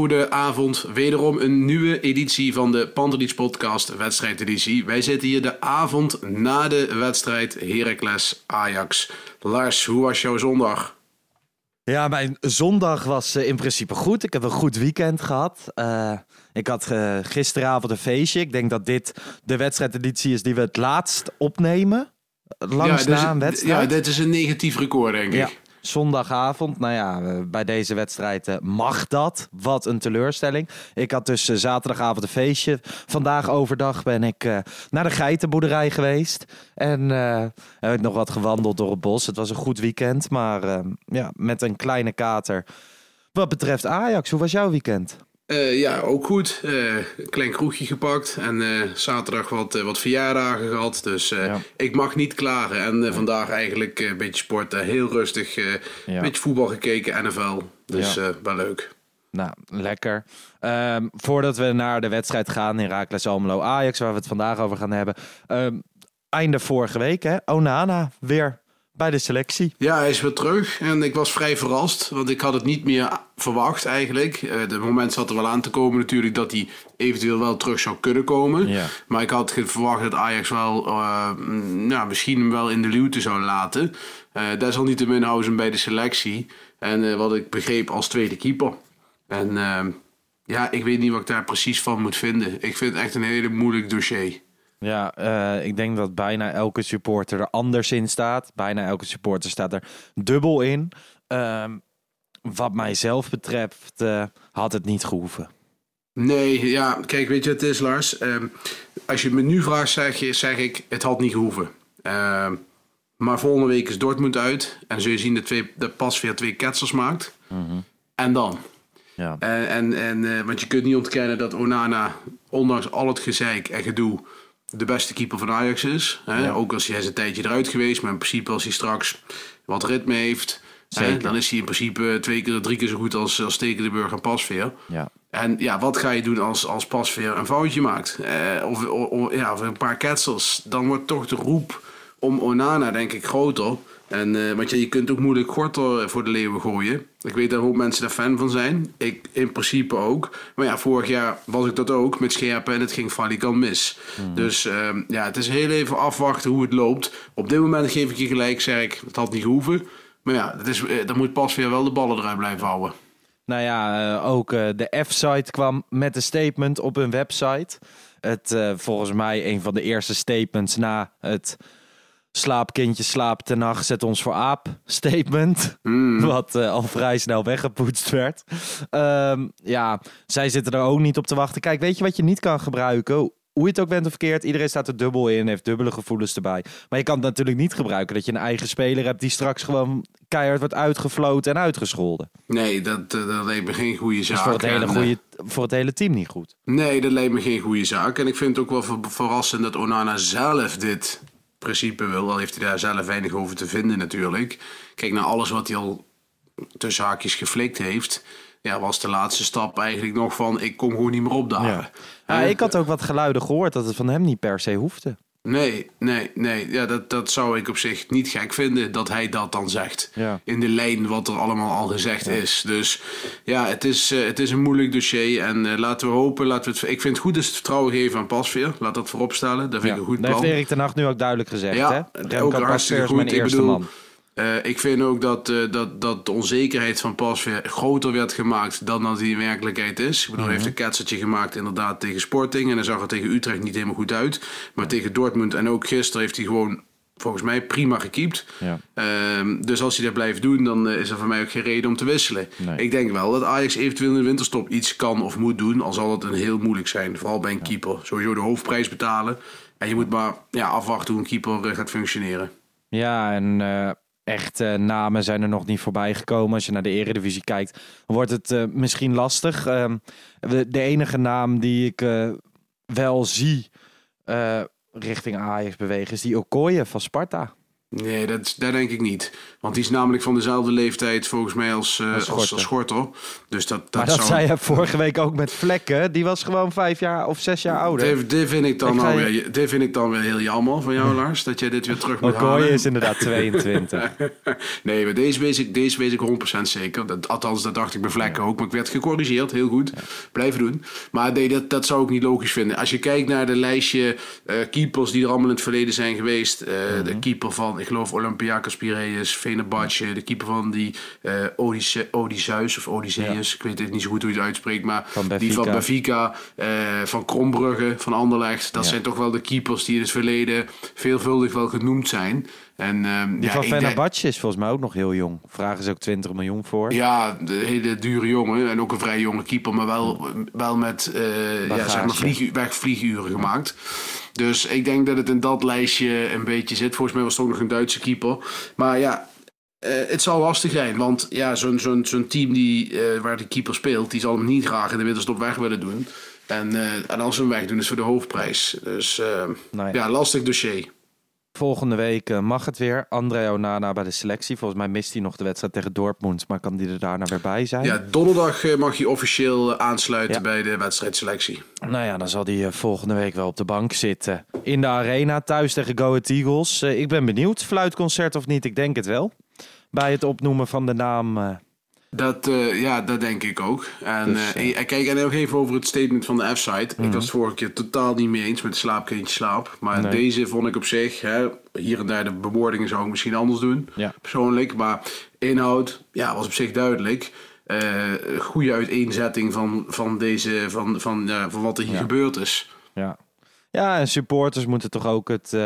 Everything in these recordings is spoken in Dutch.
Hele goede avond. Wederom een nieuwe editie van de Pantelis Podcast wedstrijdeditie. Wij zitten hier de avond na de wedstrijd Heracles Ajax. Lars, hoe was jouw zondag? Ja, mijn zondag was eh, in principe goed. Ik heb een goed weekend gehad. Eh, ik had eh, gisteravond een feestje. Ik denk dat dit de wedstrijdeditie is die we het laatst opnemen. Langs ja, na een wedstrijd. Ja, dit is een negatief record, denk ik. Ja, zondagavond. Nou ja, bij deze wedstrijd eh, mag dat. Wat een teleurstelling. Ik had dus eh, zaterdagavond een feestje. Vandaag overdag ben ik eh, naar de geitenboerderij geweest. En heb ik nog wat gewandeld door het bos. Het was een goed weekend, maar ja, met een kleine kater. Wat betreft Ajax, hoe was jouw weekend? Eh, ja, ook goed. Eh, klein kroegje gepakt en eh, zaterdag wat, wat verjaardagen gehad. Dus Ja. ik mag niet klagen. En vandaag eigenlijk een beetje sporten, heel rustig. Ja. Een beetje voetbal gekeken, NFL. Dus wel leuk. Nou, lekker. Ehm, voordat we naar de wedstrijd gaan in Raakles Almelo Ajax, waar we het vandaag over gaan hebben. Ehm, einde vorige week, hè? Onana weer bij de selectie. Ja, hij is weer terug en ik was vrij verrast, want ik had het niet meer verwacht eigenlijk. Eh de moment zat er wel aan te komen natuurlijk dat hij eventueel wel terug zou kunnen komen. Ja. Maar ik had verwacht dat Ajax wel, eh, nou, misschien hem wel in de luwte zou laten. Eh desalniettemin houden ze hem bij de selectie. En eh, wat ik begreep als tweede keeper. En eh, ja, ik weet niet wat ik daar precies van moet vinden. Ik vind het echt een hele moeilijk dossier. Ja, eh, ik denk dat bijna elke supporter er anders in staat. Bijna elke supporter staat er dubbel in. Ehm, wat mijzelf betreft eh, had het niet gehoeven. Nee, ja, kijk, weet je wat het is, Lars? Ehm, als je me nu vraagt, zeg, je, zeg ik, het had niet gehoeven. Ehm, maar volgende week is Dortmund uit. En zul je zien dat, twee, dat pas weer twee ketsels maakt. En dan? Ja. En, en, en, eh, want je kunt niet ontkennen dat Onana, ondanks al het gezeik en gedoe, de beste keeper van Ajax is. Hè? Ja. Ook als hij is een tijdje eruit geweest, maar in principe als hij straks wat ritme heeft, hè, dan is hij in principe twee keer, drie keer zo goed als, als Stekelenburg en Pasveer. Ja. En ja, wat ga je doen als, als Pasveer een foutje maakt? Eh, of- ja, of een paar ketsels. Dan wordt toch de roep om Onana denk ik groter. En, eh, want ja, je kunt ook moeilijk Gorter voor de leeuwen gooien. Ik weet dat ook mensen daar fan van zijn. Ik in principe ook. Maar ja, vorig jaar was ik dat ook met Scherpen en het ging valikant mis. Dus ehm, ja, het is heel even afwachten hoe het loopt. Op dit moment geef ik je gelijk, zeg ik, het had niet gehoeven. Maar ja, het is, eh, dan moet Pasveer wel de ballen eruit blijven houden. Nou ja, eh, ook eh, de F-site kwam met een statement op hun website. Het eh, volgens mij een van de eerste statements na het slaapkindje slaap ten nacht zet ons voor aap statement. Wat eh, al vrij snel weggepoetst werd. Ehm, ja, zij zitten er ook niet op te wachten. Kijk, weet je wat je niet kan gebruiken? Hoe je het ook bent of verkeerd, iedereen staat er dubbel in, heeft dubbele gevoelens erbij. Maar je kan het natuurlijk niet gebruiken dat je een eigen speler hebt die straks gewoon keihard wordt uitgefloten en uitgescholden. Nee, dat, eh, dat lijkt me geen goede Dat zaak. is voor het, hele En, eh, goede, voor het hele team niet goed. Nee, dat lijkt me geen goede zaak. En ik vind het ook wel ver- verrassend dat Onana zelf dit principe wil. Al heeft hij daar zelf weinig over te vinden natuurlijk. Kijk naar alles wat hij al tussen haakjes geflikt heeft. Ja, was de laatste stap eigenlijk nog van ik kom gewoon niet meer opdagen. Ja. Ik had ook wat geluiden gehoord dat het van hem niet per se hoefde. Nee, nee, nee. Ja, dat, dat zou ik op zich niet gek vinden dat hij dat dan zegt. Ja. In de lijn wat er allemaal al gezegd is. Dus ja, het is, eh, het is een moeilijk dossier. En eh, laten we hopen. Laten we het, ik vind het goed dat ze het vertrouwen geven aan Pasveer. Laat dat vooropstellen. Dat vind ik een goed dat plan. heeft Erik ten Hag nu ook duidelijk gezegd. Ja, hè? ook hartstikke goed. mijn Ik bedoel, man. Eh, ik vind ook dat, eh, dat, dat de onzekerheid van Pasveer groter werd gemaakt dan dat die in werkelijkheid is. Ik bedoel, hij heeft een ketsertje gemaakt inderdaad tegen Sporting. En dan zag het tegen Utrecht niet helemaal goed uit. Maar tegen Dortmund en ook gisteren heeft hij gewoon volgens mij prima gekiept. Ja. Ehm, dus als hij dat blijft doen, dan eh, is er voor mij ook geen reden om te wisselen. Nee. Ik denk wel dat Ajax eventueel in de winterstop iets kan of moet doen. Al zal het een heel moeilijk zijn, vooral bij een keeper. Sowieso de hoofdprijs betalen. En je moet maar ja, afwachten hoe een keeper gaat functioneren. Ja, en echt eh, namen zijn er nog niet voorbij gekomen. Als je naar de Eredivisie kijkt, wordt het eh, misschien lastig. Ehm, de, enige naam die ik eh, wel zie richting Ajax bewegen is die Okoye van Sparta. Nee, dat, dat denk ik niet. Want die is namelijk van dezelfde leeftijd volgens mij als, eh, Als als, Schorter. Dus dat, dat maar dat zou... zei je vorige week ook met Vlekken. Die was gewoon vijf jaar of zes jaar ouder. Dit, dit, vind ik dan Ik nou weer, dit vind ik dan weer heel jammer van jou, Lars. Dat jij dit weer terug moet halen. is inderdaad 22. nee, maar deze weet ik, deze weet ik 100% zeker. Dat, althans, dat dacht ik bij Vlekken ook. Maar ik werd gecorrigeerd. Heel goed. Blijven doen. Maar nee, dat, dat zou ik niet logisch vinden. Als je kijkt naar de lijstje eh, keepers die er allemaal in het verleden zijn geweest. eh, De keeper van, ik geloof, Olympiakos Piraeus, Fenerbahce. De keeper van die eh Odysseus Odysseus of Odysseus. Ik weet het niet zo goed hoe je het uitspreekt. Maar Van die van Benfica. Eh, van Krombrugge, van Anderlecht. Dat Ja. zijn toch wel de keepers die in het verleden veelvuldig wel genoemd zijn. En, ehm, Die ja, van Fenerbahce is volgens mij ook nog heel jong. Vragen ze ook 20 miljoen voor. ja, de hele dure jongen. En ook een vrij jonge keeper. Maar wel, wel met eh, ja, zeg maar vlieg, weg vlieguren gemaakt. Dus ik denk dat het in dat lijstje een beetje zit. Volgens mij was het ook nog een Duitse keeper. Maar ja, eh, het zal lastig zijn. Want ja, zo'n zo'n zo'n team die, eh, waar de keeper speelt... die zal hem niet graag in de winterstop weg willen doen. En, eh, en als ze hem wegdoen is voor de hoofdprijs. Dus Nou ja, lastig dossier. Volgende week eh, mag het weer. André Onana bij de selectie. Volgens mij mist hij nog de wedstrijd tegen Dortmund. Maar kan die er daarna weer bij zijn? Ja, donderdag eh, mag je officieel eh, aansluiten Ja. bij de wedstrijdselectie. Nou ja, dan zal hij volgende week wel op de bank zitten. In de arena, thuis tegen Go Ahead Eagles. Ik ben benieuwd. Fluitconcert of niet? Ik denk het wel. Bij het opnoemen van de naam. Dat, eh, ja, dat denk ik ook. En Dus, eh, en kijk, en nog even over het statement van de F-site. Ik was het vorige keer totaal niet mee eens met slaapkindje slaap. Maar Nee. deze vond ik op zich, hè, hier en daar de bewoordingen zou ik misschien anders doen. Ja. Persoonlijk. Maar inhoud, ja, was op zich duidelijk. Eh goede uiteenzetting van, van, deze, van, van, van wat er hier Ja. gebeurd is. ja. ja, en supporters moeten toch ook het,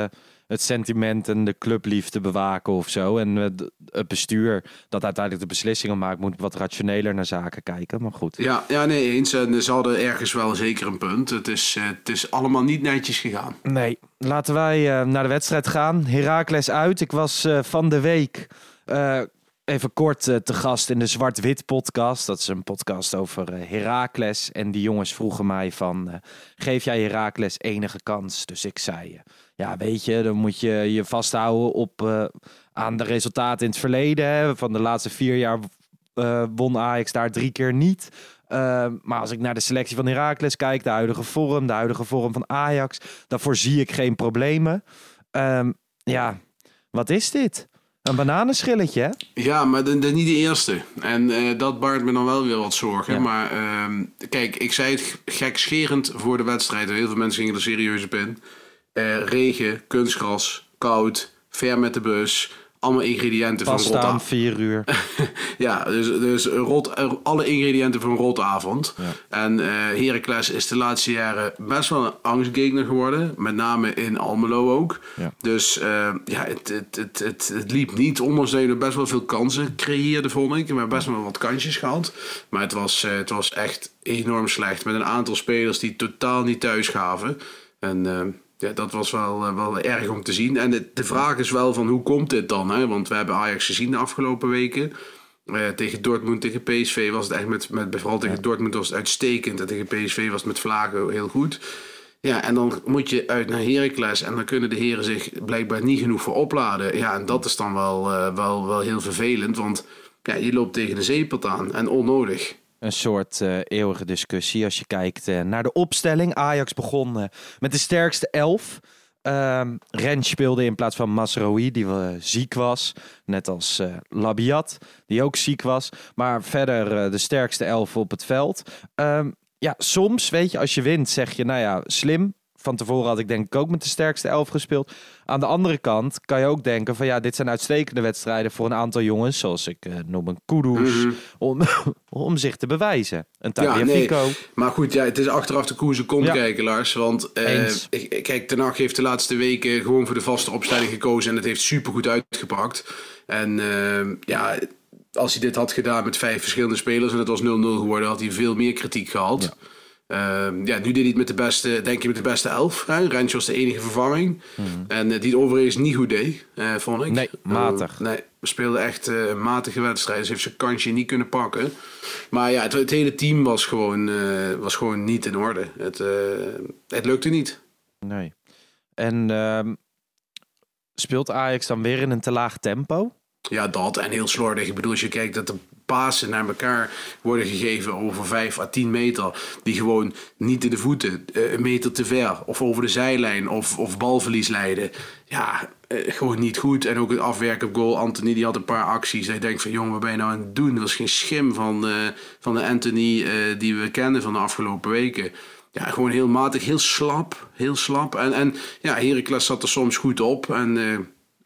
het sentiment en de clubliefde bewaken of zo. En het bestuur dat uiteindelijk de beslissingen maakt, moet wat rationeler naar zaken kijken. Maar goed. Ja, ja, nee, eens. En ze hadden ergens wel zeker een punt. Het is, eh, het is allemaal niet netjes gegaan. Nee, laten wij eh, naar de wedstrijd gaan. Heracles uit. Ik was eh, van de week eh, even kort te gast in de Zwart-Wit podcast. Dat is een podcast over eh, Heracles. En die jongens vroegen mij van, eh, geef jij Heracles enige kans? Dus ik zei, ja weet je, dan moet je je vasthouden op, eh, aan de resultaten in het verleden. Hè. Van de laatste vier jaar eh, won Ajax daar drie keer niet. Eh, maar als ik naar de selectie van Heracles kijk, de huidige vorm, de huidige vorm van Ajax, daarvoor zie ik geen problemen. Ehm, ja, wat is dit? Een bananenschilletje, hè? Ja, maar de- niet de eerste. En eh, dat baart me dan wel weer wat zorgen. Ja. Maar ehm, kijk, ik zei het gekscherend voor de wedstrijd. Heel veel mensen gingen er serieus op in. Eh, regen, kunstgras, koud, ver met de bus. Allemaal ingrediënten van Vast staan, rot. vier uur. Ja, dus, dus een rot, alle ingrediënten voor een rotavond. En eh Heracles is de laatste jaren best wel een angstgegner geworden. Met name in Almelo ook. Ja. Dus eh, ja, het, het, het, het, het liep niet. Ondanks dat je best wel veel kansen creëerde, vond ik. We hebben best wel wat kansjes gehad. Maar het was, eh, het was echt enorm slecht. Met een aantal spelers die totaal niet thuis gaven. En eh, ja, dat was wel, eh, wel erg om te zien. En de, de vraag is wel van hoe komt dit dan? Hè? Want we hebben Ajax gezien de afgelopen weken. Eh, tegen Dortmund, tegen PSV was het echt met, met vooral tegen Dortmund was het uitstekend. En tegen PSV was het met Vlagen heel goed. Ja, en dan moet je uit naar Heracles en dan kunnen de heren zich blijkbaar niet genoeg voor opladen. Ja, en dat is dan wel, eh, wel, wel heel vervelend, want ja, je loopt tegen de zeepert aan en onnodig. Een soort eh, eeuwige discussie als je kijkt eh, naar de opstelling. Ajax begon eh, met de sterkste elf. Rens speelde in plaats van Masraoui, die ziek was. Net als Labiat, die ook ziek was. Maar verder de sterkste elf op het veld. Ehm, ja, soms, weet je, als je wint, zeg je, nou ja, slim. Van tevoren had ik denk ik ook met de sterkste elf gespeeld. Aan de andere kant kan je ook denken van ja, dit zijn uitstekende wedstrijden voor een aantal jongens, zoals ik eh, noem een Kudus, om, om zich te bewijzen. Een Mhm. Ja, nee. Tagliafico. Maar goed, ja, het is achteraf de koers kont Ja. kijken, Lars. Want eh, ik- kijk, Ten Hag heeft de laatste weken gewoon voor de vaste opstelling gekozen. En het heeft supergoed uitgepakt. En eh, ja, als hij dit had gedaan met vijf verschillende spelers en het was 0-0 geworden, had hij veel meer kritiek gehad. Ja. Ja, nu deed hij het met de beste, denk ik, met de beste elf. Hè? Was de enige vervanging. En eh, die het overigens niet goed deed, eh, vond ik. Nee, matig. Eh, nee, we speelden echt een matige wedstrijd. Dus heeft zijn kansje niet kunnen pakken. Maar ja, het, het hele team was gewoon, was gewoon niet in orde. Het, het lukte niet. Nee. En ehm, speelt Ajax dan weer in een te laag tempo? Ja, dat en heel slordig. Ik bedoel, als je kijkt dat de pasen naar elkaar worden gegeven over 5 à 10 meter, die gewoon niet in de voeten, eh, een meter te ver, of over de zijlijn, of, of balverlies leiden. Ja, eh, gewoon niet goed. En ook het afwerken op goal. Anthony die had een paar acties. Je denkt van, jongen, wat ben je nou aan het doen? Dat is geen schim van, eh, van de Anthony die we kennen van de afgelopen weken. Ja, gewoon heel matig, heel slap. Heel slap. En, en ja, Heracles zat er soms goed op. En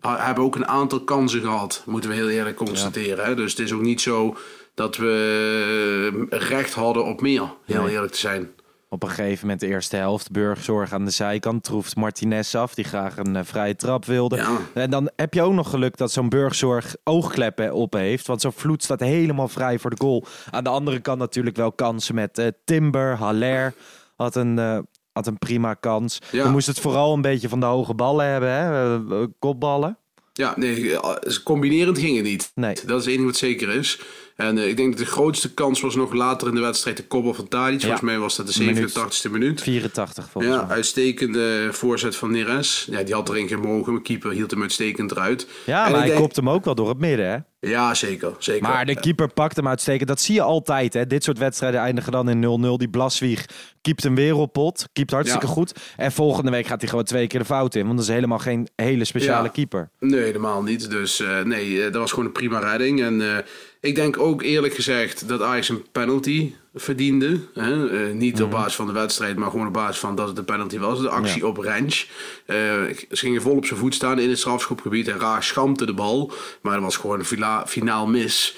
hebben ook een aantal kansen gehad. Moeten we heel eerlijk constateren. Hè? Dus het is ook niet zo dat we eh, recht hadden op meer. Heel Nee. eerlijk te zijn. Op een gegeven moment de eerste helft, Burgzorg aan de zijkant, troeft Martinez af, die graag een eh, vrije trap wilde. Ja. En dan heb je ook nog geluk dat zo'n Burgzorg oogkleppen op heeft, want zo'n vloed staat helemaal vrij voor de goal. Aan de andere kant natuurlijk wel kansen met eh, Timber, Haller had een, had een prima kans. Ja. We moesten het vooral een beetje van de hoge ballen hebben, hè? kopballen. Ja, nee, eh, combinerend ging het niet. Nee. Dat is het enige wat zeker is. En eh, ik denk dat de grootste kans was nog later in de wedstrijd de koppel van Tadic. Volgens mij was dat de Minuut. 87e minuut. 84 volgens Ja, mij. uitstekende voorzet van Neres. Ja, die had erin gemogen. Mijn keeper hield hem uitstekend eruit. Ja, En maar hij denk- kopt hem ook wel door het midden, hè? Ja, zeker. zeker. Maar de keeper pakt hem uitstekend. Dat zie je altijd. Hè. Dit soort wedstrijden eindigen dan in 0-0. Die Blaswieg keept een wereldpot. Keept hartstikke Ja. goed. En volgende week gaat hij gewoon twee keer de fout in. Want dat is helemaal geen hele speciale Ja. keeper. Nee, helemaal niet. Dus eh, nee, eh, dat was gewoon een prima redding. En eh, ik denk ook eerlijk gezegd dat Ajax een penalty verdiende. Hè? Eh, niet Mhm. op basis van de wedstrijd, maar gewoon op basis van dat het een penalty was. De actie op Rens. Eh, ze gingen vol op zijn voet staan in het strafschopgebied. En Raar schampte de bal. Maar dat was gewoon een finaal mis.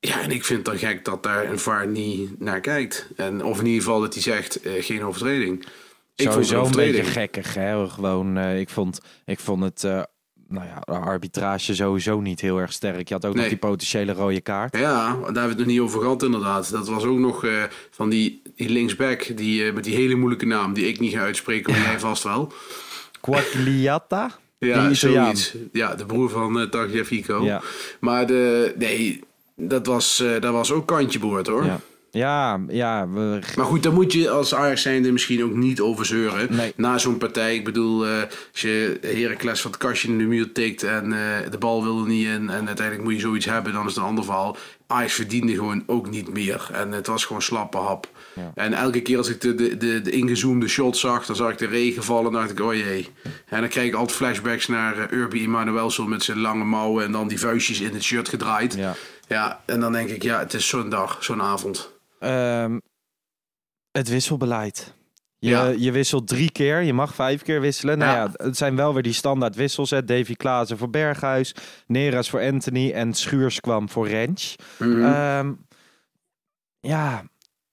Ja, en ik vind het dan gek dat daar een VAR niet naar kijkt. En, of in ieder geval dat hij zegt, eh, geen overtreding. Ik vond het een een beetje gekkig. Hè. Gewoon, ik, vond, ik vond het... nou ja, arbitrage sowieso niet heel erg sterk. Je had ook nog die potentiële rode kaart. Ja, daar hebben we het nog niet over gehad inderdaad. Dat was ook nog eh, van die, die linksback die, eh, met die hele moeilijke naam die ik niet ga uitspreken, maar jij vast wel. Quagliata? Ja, zoiets. Ja, de broer van uh, Tagliafico. Ja. Maar de, nee, dat was, dat was ook kantje boord hoor. Ja. Ja, ja. We, Maar goed, daar moet je als Ajax zijnde misschien ook niet over zeuren. Nee. Na zo'n partij, ik bedoel, eh, als je Heracles van het kastje in de muur tikt en eh, de bal wil er niet in en uiteindelijk moet je zoiets hebben, dan is het een ander verhaal. Ajax verdiende gewoon ook niet meer en het was gewoon slappe hap. En elke keer als ik de, de, de, de ingezoomde shot zag, dan zag ik de regen vallen en dacht ik, oh jee. En dan kreeg ik altijd flashbacks naar uh, Urbi Emanuelson met zijn lange mouwen en dan die vuistjes in het shirt gedraaid. Ja. ja en dan denk ik, ja, het is zo'n dag, zo'n avond. Ehm, het wisselbeleid. Je, Ja. je wisselt drie keer, je mag vijf keer wisselen. Nou Ja. ja, het zijn wel weer die standaard wissels. Hè. Davy Klaassen voor Berghuis, Neres voor Anthony en Schuurs kwam voor Rens. Mhm. Ehm, ja,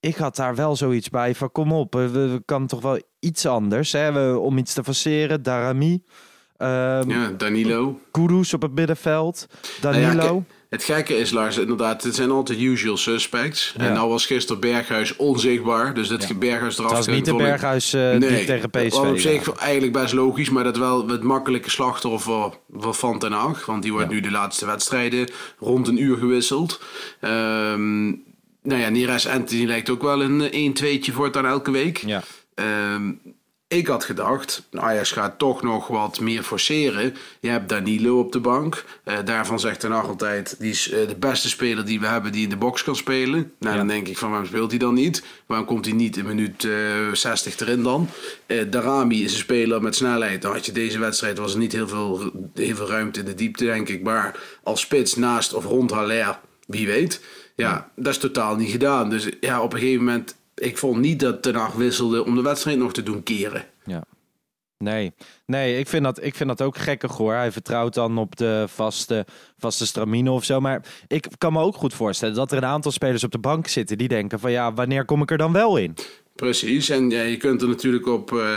ik had daar wel zoiets bij van kom op, we, we kan toch wel iets anders. Hè? We, om iets te faceren, Darami, ehm ja, Danilo. Kudus op het middenveld, Nou ja, Danilo. Het gekke is, Lars, inderdaad, het zijn altijd usual suspects. Ja. En nou was gisteren Berghuis onzichtbaar. Dus dat Ja. Berghuis eraf het was niet de Berghuis eh, die tegen PSV wat op zich eigenlijk best logisch, maar dat wel het makkelijke slachtoffer van Van ten Hag. Want die wordt nu de laatste wedstrijden rond een uur gewisseld. Ehm nou ja, Neres Anthony lijkt ook wel een 1-2'tje voortaan elke week. Ja. Ehm, ik had gedacht, Ajax gaat toch nog wat meer forceren. Je hebt Danilo op de bank. Eh, daarvan zegt Ten Hag altijd, die is eh, de beste speler die we hebben die in de box kan spelen. Nou, dan denk ik van, waarom speelt hij dan niet? Waarom komt hij niet in minuut eh 60 erin dan? Eh, Darami is een speler met snelheid. Dan had je deze wedstrijd, was er niet heel veel, heel veel ruimte in de diepte, denk ik. Maar als spits naast of rond Haller, wie weet. Ja, dat is totaal niet gedaan. Dus ja, op een gegeven moment, ik vond niet dat Ten Hag wisselde om de wedstrijd nog te doen keren. Ja. Nee, nee ik, vind dat, ik vind dat ook gekkig hoor. Hij vertrouwt dan op de vaste, vaste stramine of zo. Maar ik kan me ook goed voorstellen dat er een aantal spelers op de bank zitten die denken van ja, wanneer kom ik er dan wel in? Precies, en ja, je kunt er natuurlijk op, eh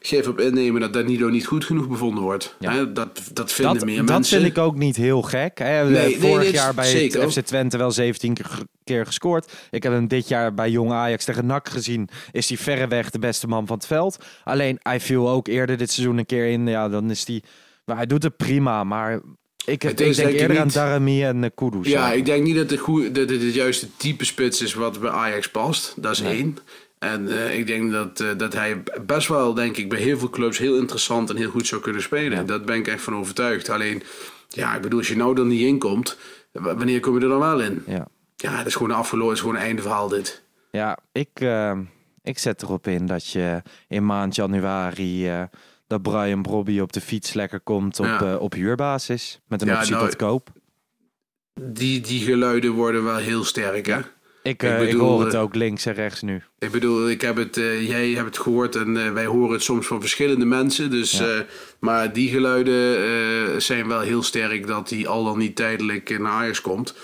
geef op innemen dat Danilo niet goed genoeg bevonden wordt. Ja. Hè, dat, dat vinden Dat, meer dat mensen. vind ik ook niet heel gek. Hè. Nee, nee, Vorig nee, jaar bij zeker. FC Twente wel 17 keer, gescoord. Ik heb hem dit jaar bij Jong Ajax tegen NAC gezien. Is hij verreweg de beste man van het veld. Alleen hij viel ook eerder dit seizoen een keer in. Ja, dan is hij... Maar hij doet het prima, maar... Ik, ik denk eerder aan niet- Darami en uh, Kudus. Ja, ik denk niet dat, de goe- dat het het juiste type spits is wat bij Ajax past. Dat is één. En eh, ik denk dat, eh, dat hij best wel, denk ik, bij heel veel clubs heel interessant en heel goed zou kunnen spelen. Daar ben ik echt van overtuigd. Alleen, ja, ik bedoel, als je nou er niet in komt, w- wanneer kom je er dan wel in? Ja. Ja, dat is gewoon afgelopen, het is gewoon een einde verhaal dit. Ja, ik, eh, ik zet erop in dat je in maand januari... dat Brian Brobby op de fiets lekker komt op, Ja. op huurbasis. Met een Ja, optie nou, tot koop. Die, die geluiden worden wel heel sterk, hè? Ik, ik eh, ik hoor het eh, ook links en rechts nu. Ik bedoel, ik heb het, eh, jij hebt het gehoord en wij horen het soms van verschillende mensen. Dus, Ja. maar die geluiden zijn wel heel sterk dat hij al dan niet tijdelijk naar Ajax komt.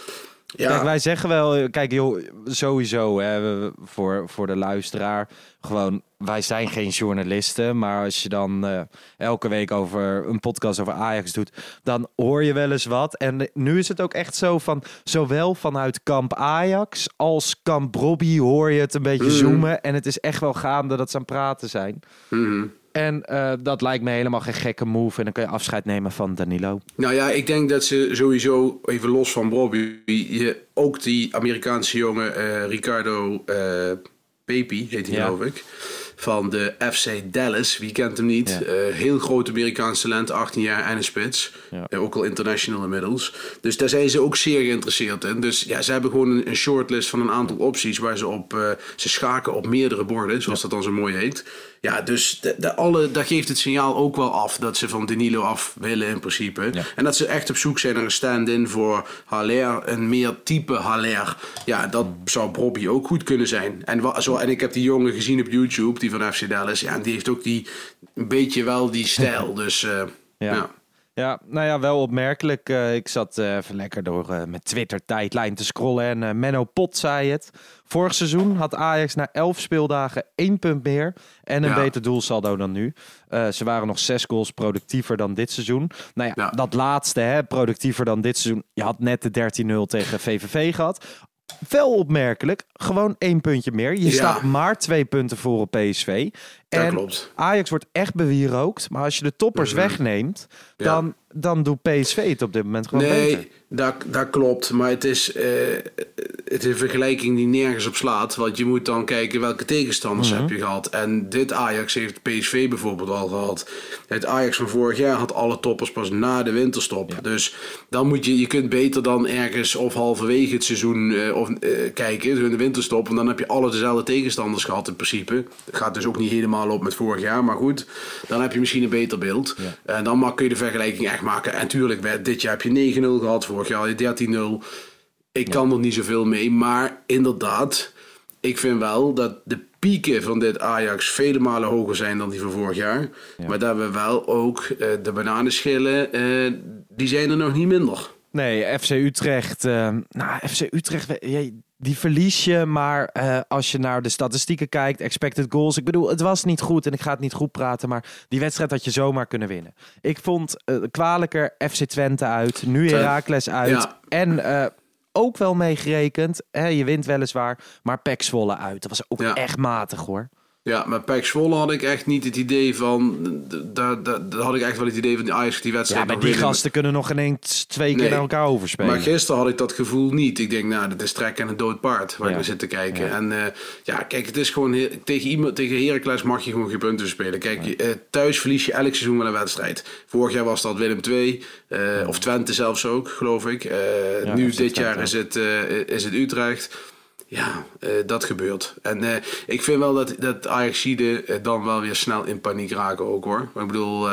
Ja, Kijk, wij zeggen wel, kijk joh, sowieso hè, voor, voor de luisteraar, gewoon, wij zijn geen journalisten, maar als je dan eh, elke week over een podcast over Ajax doet, dan hoor je wel eens wat. En nu is het ook echt zo van, zowel vanuit kamp Ajax als kamp Robbie hoor je het een beetje zoomen en het is echt wel gaande dat ze aan het praten zijn. mhm. En eh, dat lijkt me helemaal geen gekke move en dan kun je afscheid nemen van Danilo. Nou ja, ik denk dat ze sowieso, even los van Bobby, je, ook die Amerikaanse jongen eh, Ricardo Pepi, heet hij Ja. geloof ik, van de FC Dallas, wie kent hem niet? Ja. Heel groot Amerikaans talent, 18 jaar en een spits. Ja. Ook al international inmiddels. Dus daar zijn ze ook zeer geïnteresseerd in. Dus ja, ze hebben gewoon een, shortlist van een aantal opties waar ze op, ze schaken op meerdere borden, zoals dat dan zo mooi heet. Ja, dus de, de alle, dat geeft het signaal ook wel af dat ze van Danilo af willen in principe. Ja. En dat ze echt op zoek zijn naar een stand-in voor Haller, een meer type Haller. Ja, dat zou Bobby ook goed kunnen zijn. En, wa- zo, en ik heb die jongen gezien op YouTube, die van FC Dallas. Ja, en die heeft ook die, een beetje wel die stijl. Dus eh, Ja. ja. Ja, nou ja, wel opmerkelijk. Eh, ik zat eh, even lekker door eh, mijn Twitter-tijdlijn te scrollen en Menno Pot zei het. Vorig seizoen had Ajax na elf speeldagen één punt meer en een Ja. beter doelsaldo dan nu. Ze waren nog zes goals productiever dan dit seizoen. Nou ja, Ja. dat laatste, hè, productiever dan dit seizoen. Je had net de 13-0 tegen VVV gehad. Wel opmerkelijk, gewoon één puntje meer. Je Ja. staat maar twee punten voor op PSV. Dat en klopt. Ajax wordt echt bewierookt. Maar als je de toppers Mhm. wegneemt, Ja. dan, dan doet PSV het op dit moment gewoon beter. Nee, dat, dat klopt. Maar het is, eh, het is een vergelijking die nergens op slaat. Want je moet dan kijken welke tegenstanders Mhm. heb je gehad. En dit Ajax heeft PSV bijvoorbeeld al gehad. Het Ajax van vorig jaar had alle toppers pas na de winterstop. Dus dan moet je, je kunt beter dan ergens of halverwege het seizoen eh, of, eh, kijken, in de winterstop. Want dan heb je alle dezelfde tegenstanders gehad in principe. Het gaat dus ook niet helemaal op met vorig jaar. Maar goed, dan heb je misschien een beter beeld. En dan mag- kun je de vergelijking echt maken. En tuurlijk, dit jaar heb je 9-0 gehad. Vorig jaar had je 13-0. Ik kan er niet zoveel mee. Maar inderdaad, ik vind wel dat de pieken van dit Ajax vele malen hoger zijn dan die van vorig jaar. Maar dat we wel ook eh, de bananenschillen, eh, die zijn er nog niet minder. Nee, FC Utrecht. eh, nou, FC Utrecht, die verlies je. Maar eh, als je naar de statistieken kijkt, expected goals. Ik bedoel, het was niet goed en ik ga het niet goed praten. Maar die wedstrijd had je zomaar kunnen winnen. Ik vond eh, kwalijker FC Twente uit. Nu Heracles uit. ja. En eh, ook wel meegerekend. Hè, je wint weliswaar. Maar Pek Zwolle uit. Dat was ook Ja. echt matig hoor. Ja, met Pek Zwolle had ik echt niet het idee van... Daar, daar, daar had ik echt wel het idee van die Ajax die wedstrijd Ja, maar die gasten kunnen nog ineens twee keer Nee. naar elkaar overspelen. Maar gisteren had ik dat gevoel niet. Ik denk, nou, dat is trekken en een dood paard waar Ja. ik naar zit te kijken. Ja. En eh, ja, kijk, het is gewoon tegen iemand, tegen Heracles mag je gewoon geen punten spelen. Kijk, eh, thuis verlies je elk seizoen wel een wedstrijd. Vorig jaar was dat Willem II, eh, of Twente zelfs ook, geloof ik. Nu dit jaar is het, is het Utrecht. Ja, eh, dat gebeurt. En eh, ik vind wel dat, dat Ajaxide eh, dan wel weer snel in paniek raken ook hoor. Maar ik bedoel,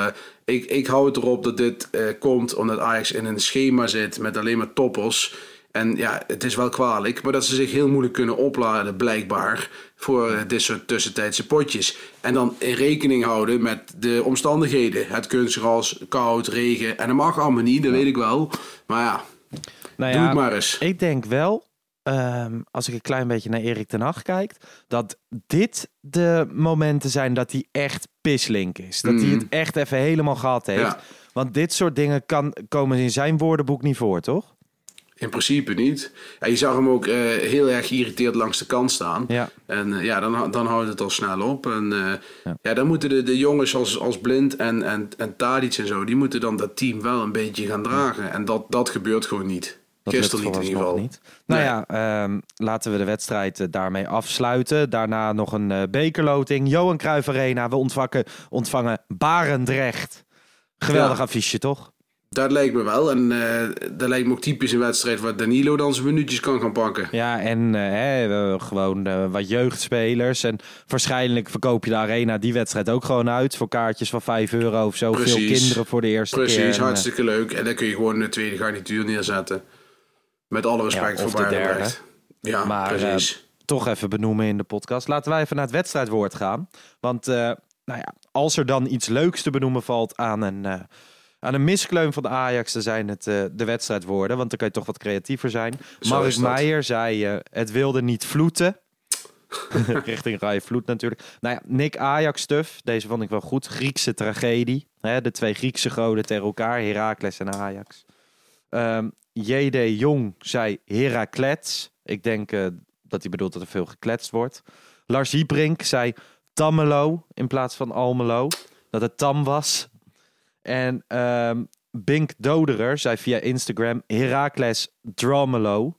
ik, ik hou het erop dat dit komt omdat Ajax in een schema zit met alleen maar toppers. En ja, het is wel kwalijk, maar dat ze zich heel moeilijk kunnen opladen blijkbaar voor dit soort tussentijdse potjes. En dan in rekening houden met de omstandigheden. Het kunstgras, koud, regen. En dat mag allemaal niet, dat weet ik wel. Maar ja, Nou doe ja, het maar eens. Ik denk wel, ehm, als ik een klein beetje naar Erik ten Hag kijk, dat dit de momenten zijn dat hij echt pislink is. Dat hij het echt even helemaal gehad heeft. Ja. Want dit soort dingen kan, komen in zijn woordenboek niet voor, toch? In principe niet. Ja, je zag hem ook eh, heel erg geïrriteerd langs de kant staan. Ja. En eh, ja, dan, dan houdt het al snel op. En eh, Ja. ja. dan moeten de, de jongens als, als Blind en, en, en Tadic en zo... die moeten dan dat team wel een beetje gaan dragen. En dat, dat gebeurt gewoon niet. Dat Gisteren lukt niet in ieder geval. Niet. Nou Nee. ja, ehm, laten we de wedstrijd eh, daarmee afsluiten. Daarna nog een eh, bekerloting. Johan Cruijff Arena. We ontvangen, ontvangen Barendrecht. Geweldig Ja. affiche, toch? Dat lijkt me wel. En eh, dat lijkt me ook typisch een wedstrijd... waar Danilo dan zijn minuutjes kan gaan pakken. Ja, en eh, hè, gewoon wat jeugdspelers. En waarschijnlijk verkoop je de Arena die wedstrijd ook gewoon uit. Voor kaartjes van 5 euro of zo. Veel Precies. kinderen voor de eerste keer. Precies, En, eh, hartstikke leuk. En dan kun je gewoon de tweede garnituur neerzetten. Met alle respect Ja, voor de. Barendrecht. Ja, Maar, precies. toch even benoemen in de podcast. Laten wij even naar het wedstrijdwoord gaan. Want eh, nou ja, als er dan iets leuks te benoemen valt aan een, eh, aan een miskleun van de Ajax, dan zijn het eh, de wedstrijdwoorden. Want dan kan je toch wat creatiever zijn. Mark dat. Meijer zei, eh, het wilde niet vloeten. Richting Rai Vloed natuurlijk. Nou ja, Nick Ajax stuff. Deze vond ik wel goed. Griekse tragedie. Hè, de twee Griekse goden tegen elkaar. Heracles en Ajax. Ehm J.D. Jong zei Heraclets. Ik denk eh, dat hij bedoelt dat er veel gekletst wordt. Lars Hiebrink zei Tammelo in plaats van Almelo. Dat het Tam was. En ehm, Bink Doderer zei via Instagram Heracles Dramelo.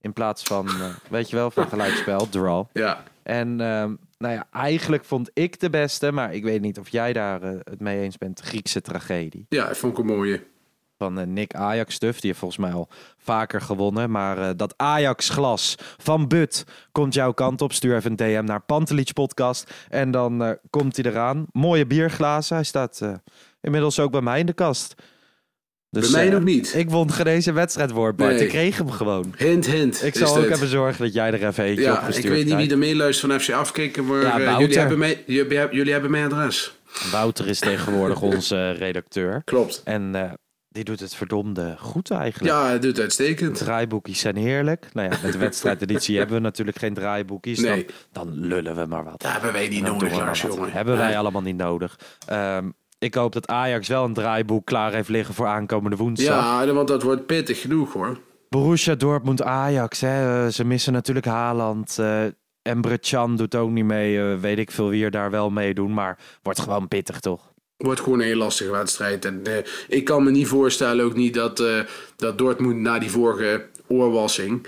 In plaats van, eh, weet je wel, van gelijkspel, draw. Ja. En ehm, nou ja, eigenlijk vond ik de beste, maar ik weet niet of jij daar eh, het mee eens bent, Griekse tragedie. ja, ik vond ik een mooie. Van eh, Nick Ajax Stuff, die heeft volgens mij al vaker gewonnen. Maar eh, dat Ajax glas van But komt jouw kant op. Stuur even een DM naar Pantelich Podcast. En dan eh, komt hij eraan. Mooie bierglazen. Hij staat inmiddels ook bij mij in de kast. Dus, Bij mij nog niet. Ik won geen deze wedstrijdwoord, Bart. Nee. Ik kreeg hem gewoon. Hint, hint. Ik zal ook dit. even zorgen dat jij er even eentje Ja, opgestuurd ik weet niet wie er meeluistert van FC Afkikken, maar Ja, jullie, hebben mij, jullie, hebben- jullie hebben mijn adres. Wouter is tegenwoordig onze redacteur. Klopt. En die doet het verdomde goed eigenlijk. Ja, het doet uitstekend. Draaiboekjes zijn heerlijk. Nou ja, met de wedstrijdeditie hebben we natuurlijk geen draaiboekjes. Nee. Dan, dan lullen we maar wat. Dat hebben wij niet nodig, Lars, jongen. Hebben wij allemaal niet nodig. Ehm, ik hoop dat Ajax wel een draaiboek klaar heeft liggen voor aankomende woensdag. Ja, want dat wordt pittig genoeg hoor. Borussia Dortmund Ajax. Hè. Eh, Ze missen natuurlijk Haaland. eh Emre Can doet ook niet mee. Eh, weet ik veel wie er daar wel meedoen. Maar wordt gewoon pittig toch? Wordt gewoon een heel lastige wedstrijd. En eh, ik kan me niet voorstellen ook niet dat, eh, dat Dortmund na die vorige oorwassing...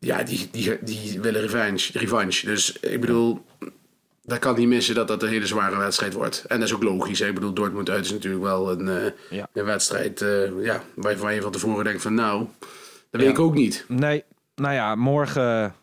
Ja, die, die, die willen revanche, revanche. Dus ik bedoel, dat kan niet missen dat dat een hele zware wedstrijd wordt. En dat is ook logisch. Hè? Ik bedoel, Dortmund uit is natuurlijk wel een, eh, Ja. een wedstrijd ja, waarvan je van tevoren denkt van nou, dat weet ik ook niet. Nee, nou ja, morgen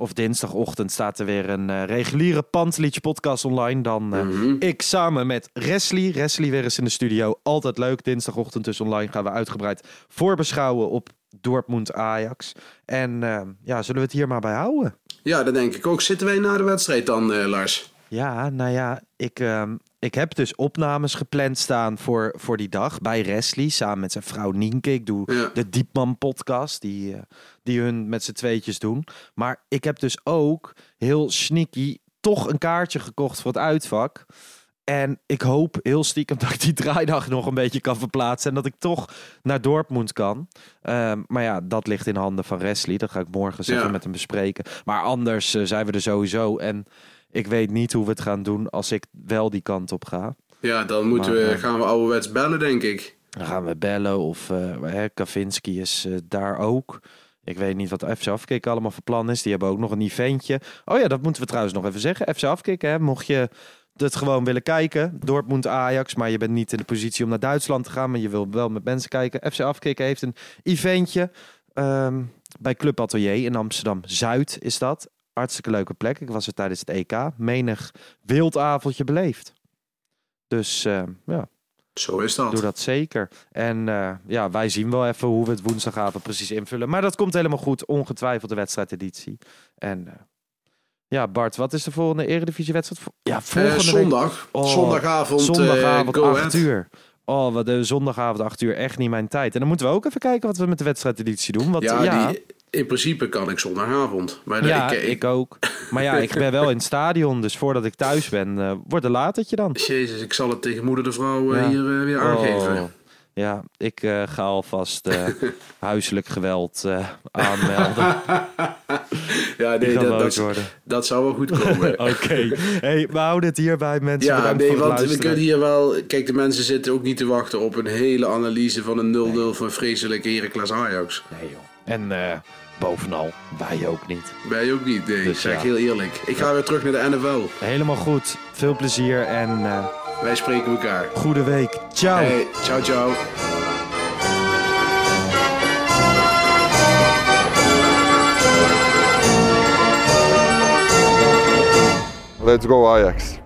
of dinsdagochtend staat er weer een eh, reguliere Pantelietje podcast online. Dan eh, Mhm. ik samen met Resli. Resli weer eens in de studio. Altijd leuk. Dinsdagochtend dus online gaan we uitgebreid voorbeschouwen op Dortmund Ajax. En eh, ja, zullen we het hier maar bij houden? Ja, dat denk ik ook. Zitten wij na de wedstrijd dan, Lars? Ja, nou ja, ik, ehm, ik heb dus opnames gepland staan voor, voor die dag bij Resli. Samen met zijn vrouw Nienke. Ik doe Ja. de Diepman podcast, die, eh, die hun met z'n tweetjes doen. Maar ik heb dus ook heel sneaky toch een kaartje gekocht voor het uitvak. En ik hoop heel stiekem dat ik die draaidag nog een beetje kan verplaatsen. En dat ik toch naar Dortmund kan. Ehm, maar ja, dat ligt in handen van Resli. Dat ga ik morgen eens Ja. even met hem bespreken. Maar anders eh, zijn we er sowieso. En ik weet niet hoe we het gaan doen als ik wel die kant op ga. Ja, dan moeten Maar, we, eh, gaan we ouderwets bellen, denk ik. Dan gaan we bellen of hè, Kavinski is eh, daar ook. Ik weet niet wat FC Afkikken allemaal voor plan is. Die hebben ook nog een eventje. Oh ja, dat moeten we trouwens nog even zeggen. FC Afkikken, hè, mocht je het gewoon willen kijken. Dortmund, Ajax, maar je bent niet in de positie om naar Duitsland te gaan. Maar je wil wel met mensen kijken. FC Afkikken heeft een eventje ehm, bij Club Atelier in Amsterdam-Zuid is dat. Hartstikke leuke plek. Ik was er tijdens het EK. Menig wildavondje beleefd. Dus eh, ja, Zo is dat. Doe dat zeker. En eh, ja, wij zien wel even hoe we het woensdagavond precies invullen. Maar dat komt helemaal goed. Ongetwijfeld de wedstrijdeditie. En eh, ja, Bart, wat is de volgende Eredivisie-wedstrijd? Ja, volgende zondag. Oh, zondagavond. Zondagavond, go 8 ahead. uur. Oh, wat de zondagavond 8 uur. Echt niet mijn tijd. En dan moeten we ook even kijken wat we met de wedstrijdeditie doen. Want Ja, ja, Die, in principe kan ik zondagavond. Maar ja, ik, ik, ook. Maar ja, ik ben wel in het stadion. Dus voordat ik thuis ben, eh, wordt een latertje dan. Jezus, ik zal het tegen moeder de vrouw eh, Ja. hier eh, weer aangeven. Oh, ja, ik ga alvast huiselijk geweld aanmelden. Ja, nee, dat, dat, dat zou wel goed komen. Oké. Hey, we houden het hierbij, mensen. Ja, nee, want we kunnen hier wel... Kijk, de mensen zitten ook niet te wachten op een hele analyse van een 0-0 van vreselijke Heracles Ajax. Nee, joh. En eh, bovenal, wij ook niet. Wij ook niet, nee. Dus zeg ja. ik heel eerlijk. Ik ga weer terug naar de NFL. Helemaal goed. Veel plezier en eh, Wij spreken elkaar. goede week. Ciao. Hey, ciao, ciao. Let's go Ajax.